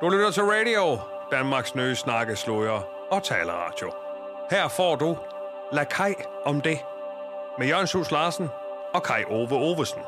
Du lytter til Radio, Danmarks nye snakkesløjer og taleradio. Her får du La Kai om det med Jørgen Sus Larsen og Kai Ove Ovesen.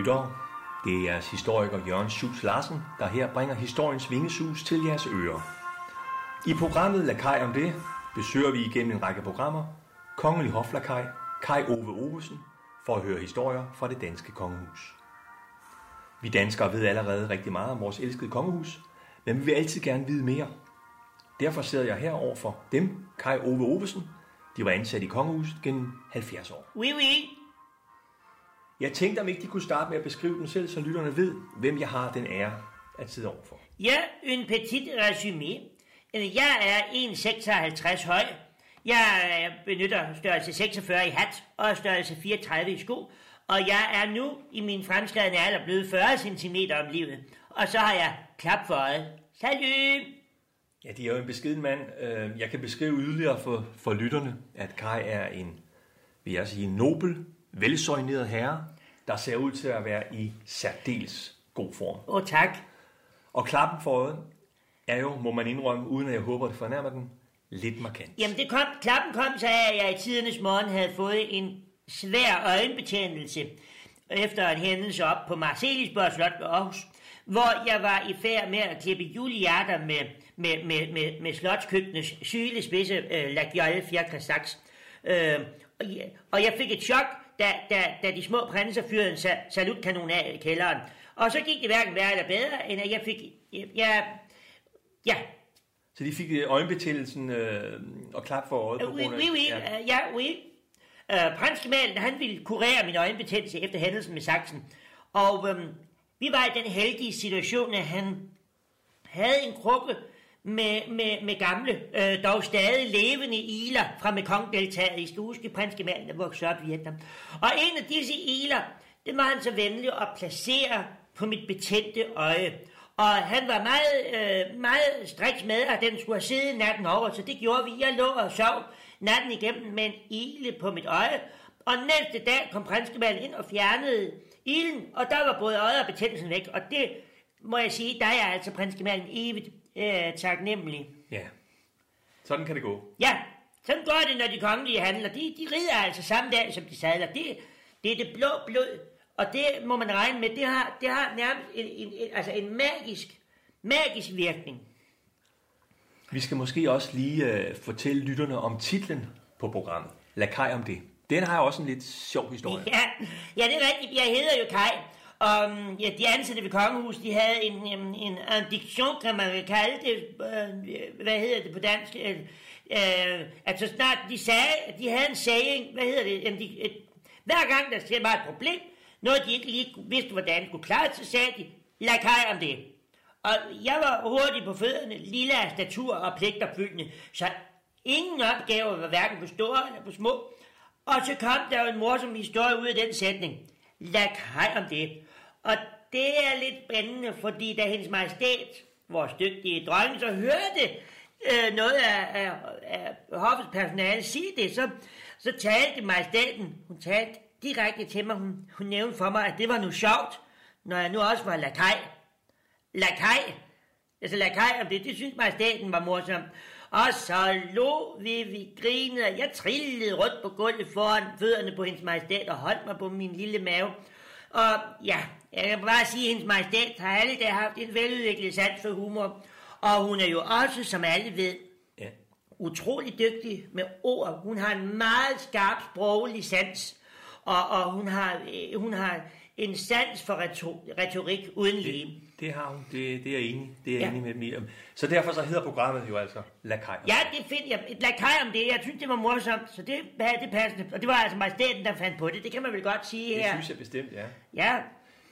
Lyttere, det er jeres historiker Jørgen Schultz Larsen, der her bringer historiens vingesus til jeres ører. I programmet Lakaj om det besøger vi igennem en række programmer Kongelig Hoflakaj, Kai Ove Ovesen, for at høre historier fra det danske kongehus. Vi danskere ved allerede rigtig meget om vores elskede kongehus, men vi vil altid gerne vide mere. Derfor sidder jeg her over for dem, Kai Ove Ovesen. De var ansat i kongehuset gennem 70 år. Oui, oui. Jeg tænkte, om ikke de kunne starte med at beskrive dem selv, så lytterne ved, hvem jeg har den ære at sidde overfor. Ja, en petit résumé. Øh, Jeg er 1,56 høj. Jeg øh, benytter størrelse 46 i hat og størrelse 34 i sko. Og jeg er nu i min fremskredende alder blevet 40 cm om livet. Og så har jeg klap for øjet. Salut! Ja, de er jo en beskeden mand. Øh, Jeg kan beskrive yderligere for, for lytterne, at Kai er en, vil jeg sige, en nobel, velsøjneret herre, der ser ud til at være i særdeles god form. Oh, tak. Og klappen for øjet er jo, må man indrømme, uden at jeg håber, det fornærmer den, lidt markant. Jamen, det kom, klappen kom så af, at jeg i tidernes morgen havde fået en svær øjenbetændelse efter en hændelse op på Marcelisborg Slot ved Aarhus, hvor jeg var i færd med at klippe julehjerter med, med, med, med, med slotskøkkenets sylespidse øh, lagiole fjerkræsaks. Øh, og, jeg, og jeg fik et chok, da, da, da de små prinser fyrede en sa- salutkanon af i kælderen. Og så gik det hverken værre eller bedre, end at jeg fik... Jeg, jeg, ja, Så de fik øh, øjenbetændelsen øh, og klap for øjet på grund af... oui, oui, Ja. ja, ja oui. Uh, Prinsgemalen, han ville kurere min øjenbetændelse efter hændelsen med saksen. Og øhm, vi var i den heldige situation, at han havde en krukke med, med, med gamle, øh, dog stadig levende iler fra Mekong-deltaget i Stuske Prinsgemalen, der voksede op i Vietnam. Og en af disse iler, det var han så venlig at placere på mit betændte øje. Og han var meget, øh, meget striks med, at den skulle have siddet natten over, så det gjorde vi. Jeg lå og sov natten igennem med en ile på mit øje. Og næste dag kom prinsgemalen ind og fjernede ilen, og der var både øjet og betændelsen væk. Og det må jeg sige, der er jeg altså prinsgemalen evigt øh, taknemmelig. ja. Sådan kan det gå. Ja, sådan går det, når de kongelige handler. De, de rider altså samme dag, som de sadler. Det, det er det blå blod, og det må man regne med. Det har, det har nærmest en, en, en, altså en magisk, magisk virkning. Vi skal måske også lige øh, fortælle lytterne om titlen på programmet. Lakaj om det. Den har også en lidt sjov historie. Ja, ja, det er rigtigt. Jeg hedder jo Kai. Og ja, de ansatte ved kongehus, de havde en, en, en addiction, kan man vel kalde det. Øh, hvad hedder det på dansk? Øh, øh, at så snart de sagde, at de havde en saying, hvad hedder det? Jamen, de, et, hver gang der skete bare et problem, noget de ikke lige vidste, hvordan de skulle klare det, så sagde de, lad om det. Og jeg var hurtig på fødderne, lille af statur og pligtopfyldende, så ingen opgaver var hverken på store eller på små. Og så kom der jo en morsom historie ud af den sætning. Lad kaj om det. Og det er lidt spændende, fordi da hendes majestæt, vores dygtige dronning, så hørte øh, noget af, af, af hoffets personale sige det, så, så talte majestæten, hun talte direkte til mig, hun, hun nævnte for mig, at det var nu sjovt, når jeg nu også var lakaj. Lakaj? Altså lakaj om det, det synes majestæten var morsomt. Og så lå vi, vi grinede, jeg trillede rundt på gulvet foran fødderne på hendes majestæt og holdt mig på min lille mave. Og ja, jeg kan bare sige, at hendes majestæt har alle dage haft en veludviklet sans for humor. Og hun er jo også, som alle ved, Ja. utrolig dygtig med ord. Hun har en meget skarp sproglig sans, og, og hun har, øh, hun har en sans for retor- retorik uden lige. Det har hun. Det, det er jeg enig. Det er jeg Ja. enig med dem i. Så derfor så hedder programmet jo altså Lakaj. Ja, det finder jeg. Et lakaj om det. Jeg synes, det var morsomt, så det, ja, det passende. Og det var altså majestæten, der fandt på det. Det kan man vel godt sige Det her. synes jeg bestemt, ja. Ja,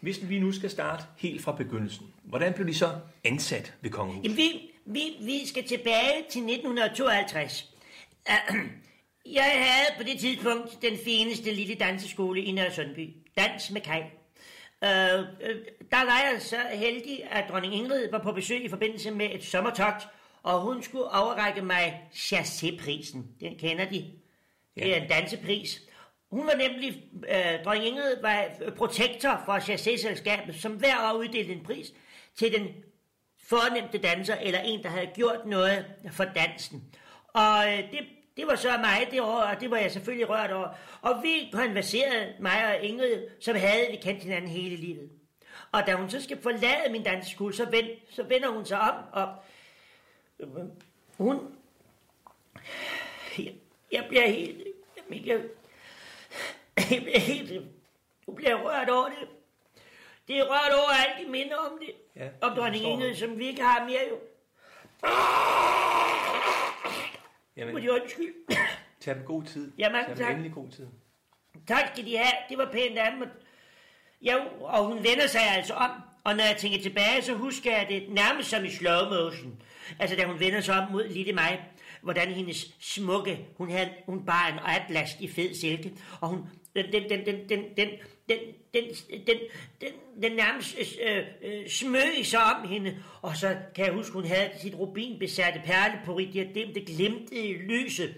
Hvis vi nu skal starte helt fra begyndelsen, hvordan blev de så ansat ved kongehuset? Jamen, vi, vi, vi skal tilbage til 1952. Jeg havde på det tidspunkt den fineste lille danseskole i Nørre Sundby. Dans med Kai. Øh, øh, der var jeg så heldig, at dronning Ingrid var på besøg i forbindelse med et sommertogt, og hun skulle overrække mig chassé-prisen. Den kender de. Det er en dansepris. Hun var nemlig, øh, dronning Ingrid var protektor for chassé-selskabet, som hver år uddelte en pris til den fornemte danser, eller en, der havde gjort noget for dansen. Og øh, det, det var så mig det år, og det var jeg selvfølgelig rørt over. Og vi konverserede, mig og Ingrid, som havde vi kendt hinanden hele livet. Og da hun så skal forlade min danseskole, så, vend, så vender hun sig om, og øh, hun... Jeg, jeg bliver helt... Jeg, jeg, jeg bliver rørt over det. Det er rørt over alle de minder om det. Ja, om dronning Ingrid, som vi ikke har mere jo. Må Jamen, de undskylde. tag dem god tid. Ja, mange tag tak. endelig god tid. Tak skal de have. Det var pænt af dem. Ja, og hun vender sig altså om. Og når jeg tænker tilbage, så husker jeg det nærmest som i slow motion. Altså da hun vender sig om mod lille mig. Hvordan hendes smukke, hun, havde, hun bar en atlas i fed silke. Og hun, den, den, den, den, den, den, den, den, den, den, den nærmest øh, øh, smøg sig om hende. Og så kan jeg huske, hun havde sit rubinbesatte perle perleporit diadem, det glimtede i lyset.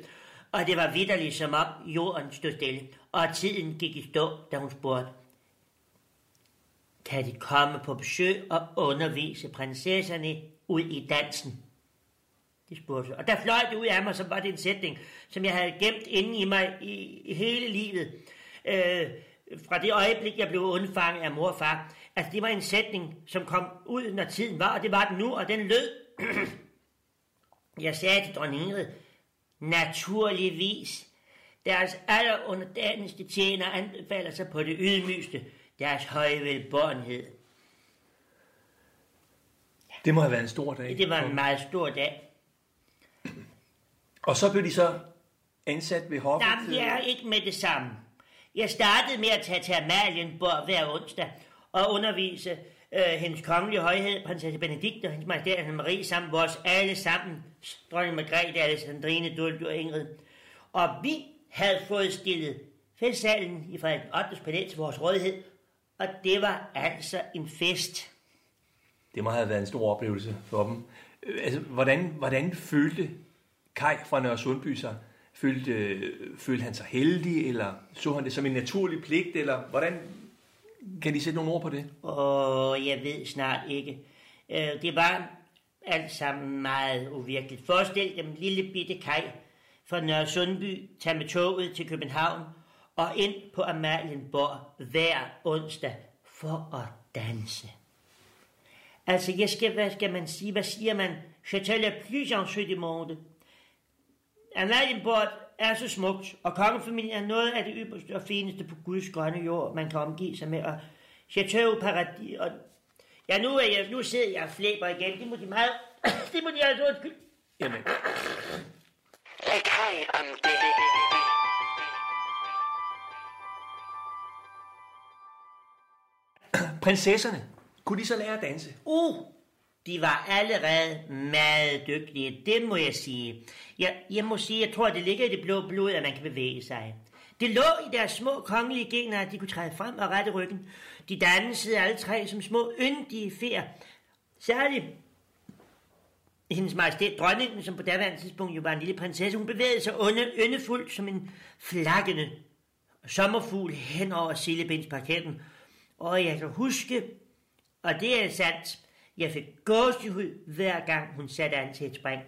Og det var vidderligt som om jorden stod stille. Og tiden gik i stå, da hun spurgte, kan de komme på besøg og undervise prinsesserne ud i dansen? De spurgte. Og der fløj det ud af mig, som var det en sætning, som jeg havde gemt inde i mig i, i hele livet. Øh, fra det øjeblik, jeg blev undfanget af mor og far. Altså, det var en sætning, som kom ud, når tiden var, og det var den nu, og den lød. jeg sagde til dronning Ingrid, naturligvis, deres allerunderdanigste tjener anbefaler sig på det ydmygste, deres høje velbårenhed. Det må have været en stor dag. Det var en meget stor dag. Og så blev de så ansat ved hoffet. Jamen, jeg er ikke med det samme. Jeg startede med at tage til Amalienborg hver onsdag og undervise øh, hendes kongelige højhed, prinsesse Benedikt og hendes majestæt Anne Marie, sammen vores alle sammen, dronning Margrethe, Alessandrine, Duldu og Ingrid. Og vi havde fået stillet festsalen i Frederik 8. palæ til vores rådighed, og det var altså en fest. Det må have været en stor oplevelse for dem. Øh, altså, hvordan, hvordan følte Kai fra Nørre Sundby sig? Følte, øh, følte han sig heldig, eller så han det som en naturlig pligt, eller hvordan kan de sætte nogle ord på det? Åh, jeg ved snart ikke. Øh, det var alt sammen meget uvirkeligt. Forestil dem lille bitte kaj fra Nørre Sundby tage med toget til København og ind på Amalienborg hver onsdag for at danse. Altså, jeg skal, hvad skal man sige? Hvad siger man? Je te le plus en jeu du monde. Amalienborg er så smukt, og kongefamilien er noget af det ypperste og fineste på Guds grønne jord, man kan omgive sig med. Og Chateau Paradis, og ja, nu, er jeg, nu sidder jeg og flæber igen. Det må de meget... det må de altså undskylde. Jamen, om det. prinsesserne, kunne de så lære at danse? Uh, de var allerede meget dygtige, det må jeg sige. Jeg, jeg må sige, jeg tror, det ligger i det blå blod, at man kan bevæge sig. Det lå i deres små kongelige gener, at de kunne træde frem og rette ryggen. De dansede alle tre som små yndige fer. Særligt hendes majestæt dronningen, som på daværende tidspunkt jo var en lille prinsesse, hun bevægede sig under yndefuldt som en flakkende sommerfugl hen over sillebindsparketten. Og jeg kan huske, og det er sandt, jeg fik gåsehud hver gang hun satte an til et spring.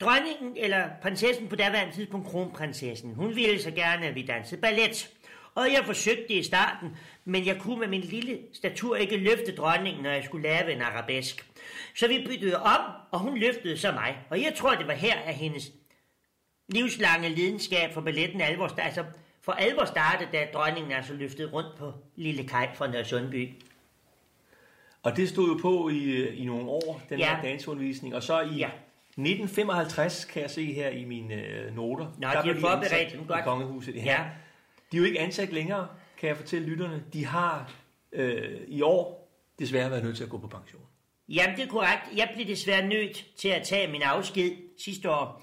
Dronningen, eller prinsessen på daværende tidspunkt, kronprinsessen, hun ville så gerne, at vi dansede ballet. Og jeg forsøgte i starten, men jeg kunne med min lille statur ikke løfte dronningen, når jeg skulle lave en arabesk. Så vi byttede om, og hun løftede så mig. Og jeg tror, det var her, at hendes livslange lidenskab for balletten alvor, altså for alvor startede, da dronningen altså løftede rundt på Lille Kaj fra Nørresundby. Sundby. Og det stod jo på i, i nogle år, den Ja. her danseundervisning. Og så i Ja. 1955, kan jeg se her i mine øh, noter. Nå, der de blev forberedt ansat dem i godt. kongehuset. Ja. De er jo ikke ansat længere, kan jeg fortælle lytterne. De har øh, i år desværre været nødt til at gå på pension. Jamen, det er korrekt. Jeg blev desværre nødt til at tage min afsked sidste år.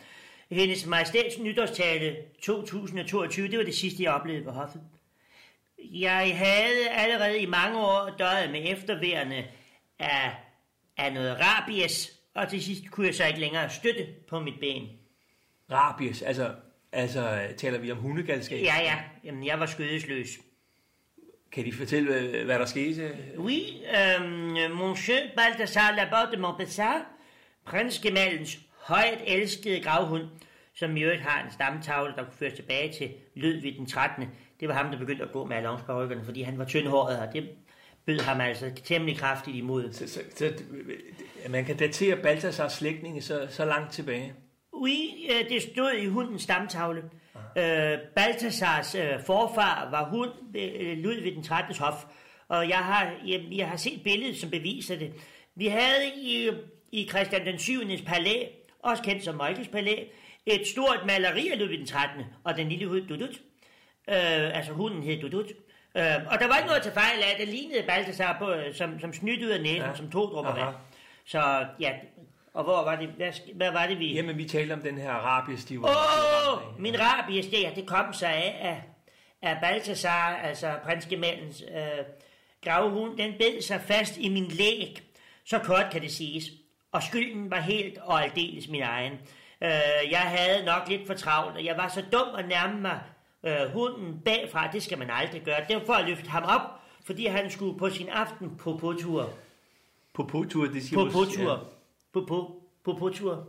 Hendes Majestæts nytårstale 2022, det var det sidste, jeg oplevede på hoffet. Jeg havde allerede i mange år døjet med efterværende af, af noget rabies, og til sidst kunne jeg så ikke længere støtte på mit ben. Rabies, altså, altså taler vi om hundegalskab? Ja, ja, jamen jeg var skødesløs. Kan de fortælle, hvad, hvad der skete? Oui, øh, Monsieur Balthasar Laborde de Montbessar, prinsgemalens højt elskede gravhund, som i øvrigt har en stamtavle, der kunne føres tilbage til Ludvig den 13. Det var ham, der begyndte at gå med allonsparykkerne, fordi han var tyndhåret, og det bød ham altså temmelig kraftigt imod. Så, så, så, man kan datere Balthasars slægtninge så, så langt tilbage. Øh, det stod i hundens stamtavle. Øh, Balthasars øh, forfar var hund ved øh, Ludvig den 13. hof, og jeg har, jeg, jeg har set billedet, som beviser det. Vi havde i, i Christian den 7. palæ, også kendt som Michaels palæ, et stort maleri af Ludvig den 13. og den lille hund Dudut. Øh, altså hunden hed Dudut. Øh, og der var ikke noget til fejl af, det lignede Balthasar på, øh, som, som snydt ud af næsen, Ja. som to drupper vand. Så ja, og hvor var det, hvad, hvad var det vi... Jamen, vi talte om den her rabies, de var... Åh, af. min rabies, det, ja, det kom sig af, af, af Balthasar, altså prinsgemandens øh, gravhund, den bed sig fast i min læg. Så kort kan det siges. Og skylden var helt og aldeles min egen. Øh, jeg havde nok lidt for travlt, og jeg var så dum at nærme mig øh, hunden bagfra. Det skal man aldrig gøre. Det var for at løfte ham op, fordi han skulle på sin aften på på-tur. På på-tur, det siger På du- på-tur. På på på på-tur.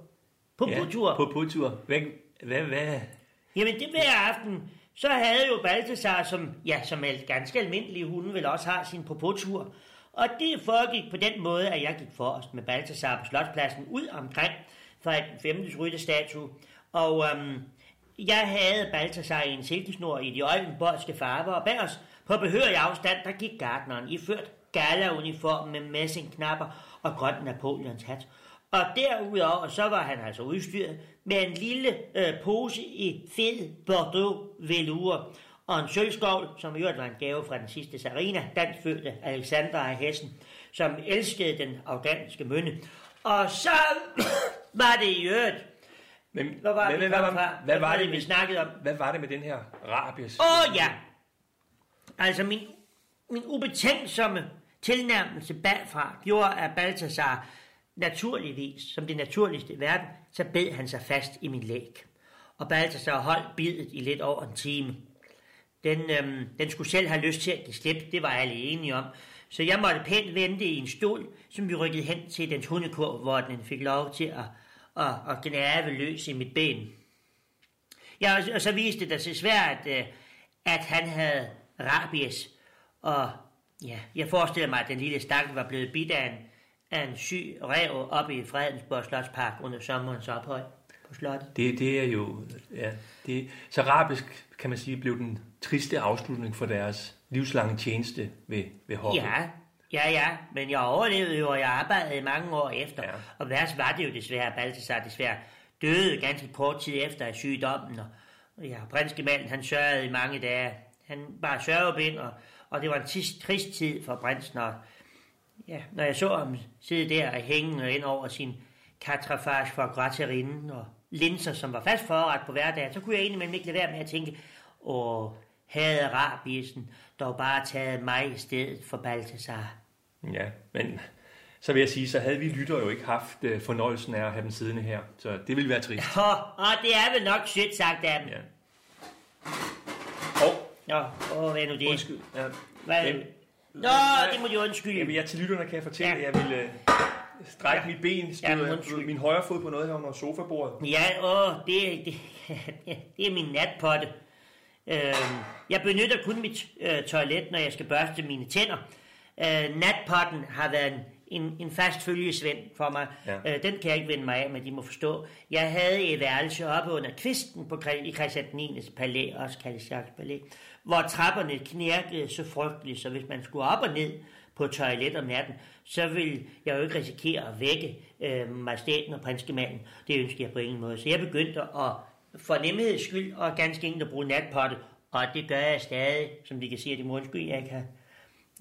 På Ja, ja, på på-tur. Hvad, hvad, hvad? Jamen det hver aften, så havde jo Balthasar, som, ja, som er ganske almindelige hunde, vel også har sin popotur. Og det foregik på den måde, at jeg gik forrest med Balthasar på Slotspladsen ud omkring fra et femtes ryttestatue. Og øhm, jeg havde Balthasar i en silkesnor i de oldenborgske farver, og bag os på behørig afstand, der gik gardneren iført gala-uniform med messingknapper og grøn Napoleons hat. Og derudover så var han altså udstyret med en lille øh, pose i fed Bordeaux velour og en sølvskovl, som i øvrigt var en gave fra den sidste Sarina, danskfødte Alexandra af Hessen, som elskede den afghanske mønne. Og så var det i øvrigt, men, hvad var det, hvad, vi hvad, hvad, fra? hvad, var det, vi snakkede om? hvad var det med den her rabies? Åh oh, ja! Altså min, min ubetænksomme tilnærmelse bagfra gjorde, at Balthasar naturligvis, som det naturligste i verden, så bed han sig fast i min læg. Og Balthasar holdt bidet i lidt over en time. Den, øhm, den skulle selv have lyst til at give slip, det var alle enige om. Så jeg måtte pænt vente i en stol, som vi rykkede hen til dens hundekur, hvor den fik lov til at, at, at gnave løs i mit ben. Ja, og, og så viste det sig svært, at, øh, at han havde rabies. Og ja, jeg forestiller mig, at den lille stakkel var blevet bidt af en, af en syg rev oppe i Fredensborg Slotspark under sommerens ophold på slottet. Det, det er jo... Ja, det, så rabisk, kan man sige, blev den triste afslutning for deres livslange tjeneste ved, ved hoffet. Ja, ja, ja, men jeg overlevede jo, og jeg arbejdede mange år efter. Ja. Og værst var det jo desværre, at Balthasar desværre døde ganske kort tid efter af sygdommen. Og, ja, prinsgemanden, han sørgede i mange dage. Han var sørgebind, og, og det var en tis, trist tid for prinsen. Og, ja, når jeg så ham sidde der og hænge ind over sin katrafage for graterinden og linser, som var fast forret på hverdag, så kunne jeg egentlig ikke lade være med at tænke, åh, havde rabiesen dog bare taget mig i stedet for Balthasar. Ja, men så vil jeg sige, så havde vi lytter jo ikke haft øh, fornøjelsen af at have dem siddende her. Så det ville være trist. Åh, oh, det er vel nok sødt sagt af dem. Ja. Og, Nå, åh, hvad er nu det? undskyld. Ja. Hvad? Jamen, Nå, det må de undskylde. Jamen, jeg til lytterne kan jeg fortælle, Ja. at jeg vil øh, strække Ja. mit ben, støde ja, min højre fod på noget her under sofabordet. Ja, åh, det, det, det er min natpotte. Øh, jeg benytter kun mit øh, toilet, når jeg skal børste mine tænder. Øh, natpotten har været en, en, en fast følgesvend for mig. Ja. Øh, den kan jeg ikke vende mig af, men de må forstå. Jeg havde et værelse oppe under kvisten på, i Christian 9. palæ, også kaldet Jacques Palæ, hvor trapperne knirkede så frygteligt, så hvis man skulle op og ned på toilet om natten, så vil jeg jo ikke risikere at vække øh, majestæten og prinskemanden. Det ønsker jeg på ingen måde. Så jeg begyndte at for nemheds skyld og ganske enkelt at bruge natpotte, og det gør jeg stadig, som de kan sige, at de må undskylde, jeg kan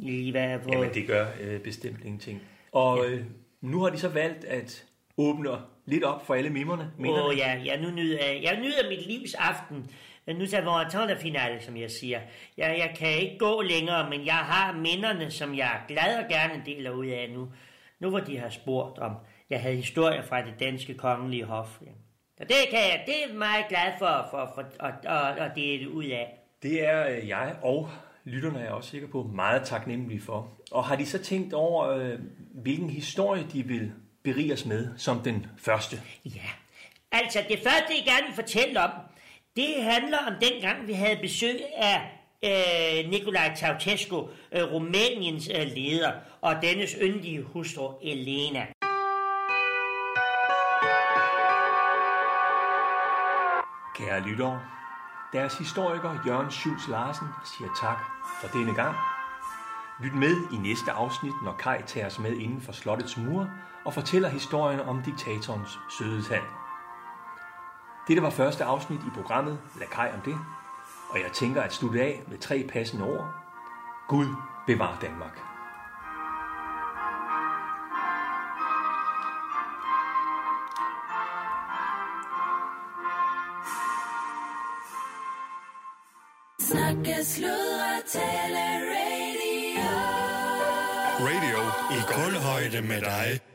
lige være på... Jamen, det gør øh, bestemt ingenting. Og øh, nu har de så valgt at åbne lidt op for alle mimerne, mener Åh oh, ja, jeg, nu nyder, jeg nyder mit livs aften. Nu er vores finale, som jeg siger. Jeg, jeg kan ikke gå længere, men jeg har minderne, som jeg glad og gerne deler ud af nu. Nu hvor de har spurgt om, jeg havde historier fra det danske kongelige hof. Ja. Og det kan jeg, det er meget glad for, for, for at, at, at dele ud af. Det er øh, jeg og lytterne er jeg også sikker på meget taknemmelige for. Og har de så tænkt over, øh, hvilken historie de vil berige os med som den første? Ja, altså det første, jeg gerne vil fortælle om, det handler om dengang, vi havde besøg af øh, Nikolaj Ceausescu, øh, Rumæniens øh, leder, og dennes yndige hustru Elena. Kære lyttere, deres historiker Jørgen Schultz Larsen siger tak for denne gang. Lyt med i næste afsnit, når Kai tager os med inden for slottets mure og fortæller historien om diktatorens søde tand. Dette var første afsnit i programmet Lad Kai om det, og jeg tænker at slutte af med tre passende ord. Gud bevar Danmark. Snakke, sludre, tale, radio. Radio i kulhøjde med dig.